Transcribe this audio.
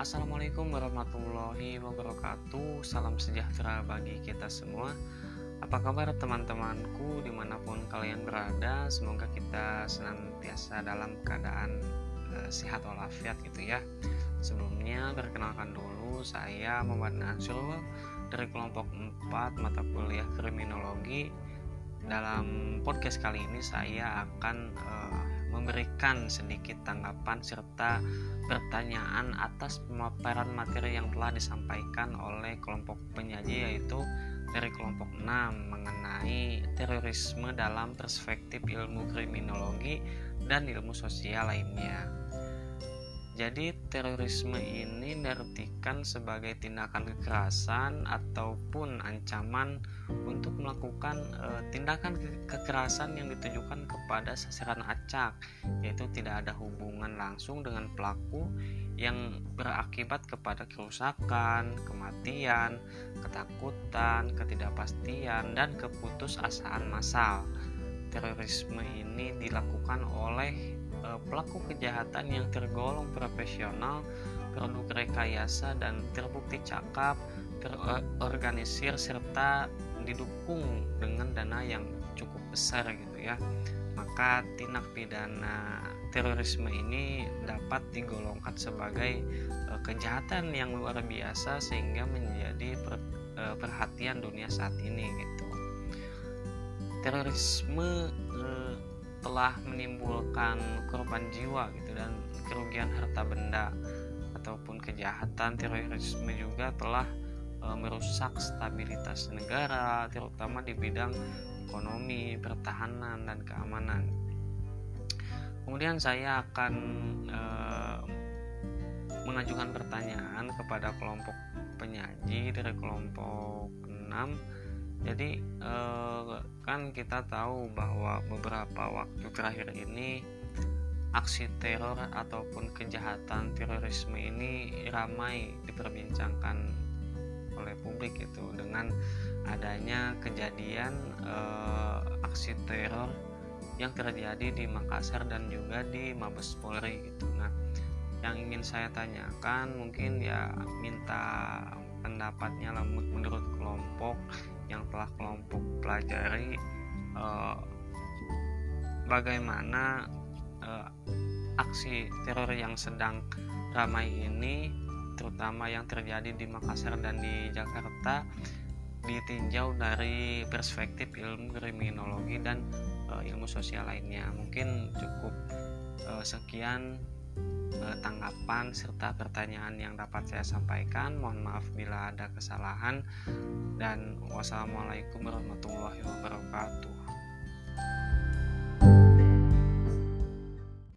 Assalamualaikum warahmatullahi wabarakatuh. Salam sejahtera bagi kita semua. Apa kabar teman-temanku di mana pun kalian berada? Semoga kita senantiasa dalam keadaan e, sehat walafiat gitu ya. Sebelumnya perkenalkan dulu saya Muhammad Nasrul Dari kelompok 4 mata kuliah kriminologi. Dalam podcast kali ini saya akan e, memberikan sedikit tanggapan serta pertanyaan atas pemaparan materi yang telah disampaikan oleh kelompok penyaji yaitu dari kelompok 6 mengenai terorisme dalam perspektif ilmu kriminologi dan ilmu sosial lainnya. Jadi terorisme ini diartikan sebagai tindakan kekerasan ataupun ancaman untuk melakukan e, tindakan ke kekerasan yang ditujukan kepada sasaran acak, yaitu tidak ada hubungan langsung dengan pelaku yang berakibat kepada kerusakan, kematian, ketakutan, ketidakpastian, dan keputusasaan massal. Terorisme ini dilakukan oleh pelaku kejahatan yang tergolong profesional, produk rekayasa dan terbukti cakap, terorganisir serta didukung dengan dana yang cukup besar gitu ya. Maka tindak pidana terorisme ini dapat digolongkan sebagai uh, kejahatan yang luar biasa sehingga menjadi uh, perhatian dunia saat ini gitu. Terorisme telah menimbulkan korban jiwa gitu dan kerugian harta benda ataupun kejahatan terorisme juga telah e, merusak stabilitas negara terutama di bidang ekonomi, pertahanan dan keamanan. Kemudian saya akan e, mengajukan pertanyaan kepada kelompok penyaji dari kelompok 6 jadi eh, kan kita tahu bahwa beberapa waktu terakhir ini aksi teror ataupun kejahatan terorisme ini ramai diperbincangkan oleh publik itu dengan adanya kejadian eh, aksi teror yang terjadi di Makassar dan juga di Mabes Polri gitu. Nah, yang ingin saya tanyakan mungkin ya minta pendapatnya menurut kelompok telah kelompok pelajari uh, bagaimana uh, aksi teror yang sedang ramai ini terutama yang terjadi di Makassar dan di Jakarta ditinjau dari perspektif ilmu kriminologi dan uh, ilmu sosial lainnya. Mungkin cukup uh, sekian tanggapan serta pertanyaan yang dapat saya sampaikan. Mohon maaf bila ada kesalahan dan wassalamualaikum warahmatullahi wabarakatuh.